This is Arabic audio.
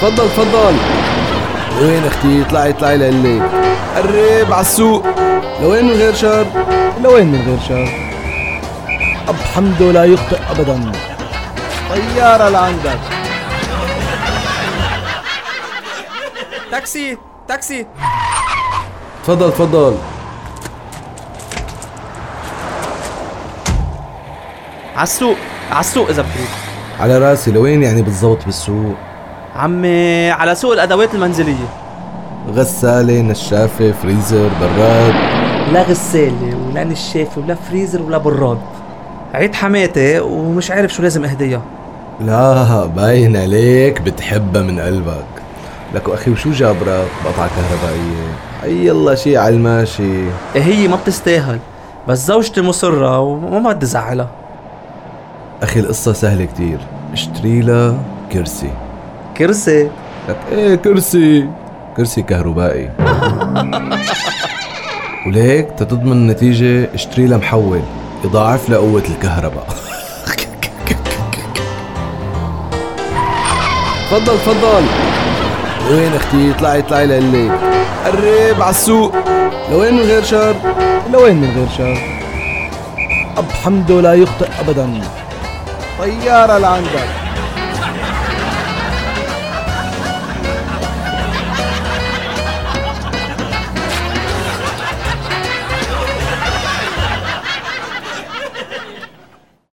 تفضل تفضل. لوين أختي؟ اطلعي اطلعي لقلك قرب على السوق. لوين من غير شر؟ لوين من غير شر؟ أبو حمدو لا يخطئ أبدا. طيارة لعندك. تاكسي تاكسي. تفضل تفضل. عالسوق عالسوق إذا بتريد. على رأسي لوين يعني بالضبط بالسوق؟ عمي على سوق الأدوات المنزلية. غسالة نشافة فريزر براد. لا غسالة ولا نشافة ولا فريزر ولا براد. عيد حماتي ومش عارف شو لازم أهديها. لا باين عليك بتحبها من قلبك. لك أخي وشو جابرك بقطعة كهربائية. أي يلا شي على الماشي. إيه هي ما بتستاهل. بس زوجتي مصرة وما بدي زعلها. أخي القصة سهلة كتير. اشتري لها كرسي. كرسي. لك إيه كرسي. كرسي كهربائي. وليك تتضمن النتيجة اشتري لها محول يضاعف لها قوة الكهرباء. تفضل تفضل. وين أختي؟ اطلعي اطلعي لقلك قرب على السوق. لوين من غير شر؟ لوين من غير شر؟ أب حمده لا يخطئ أبدا. طيارة لعندك.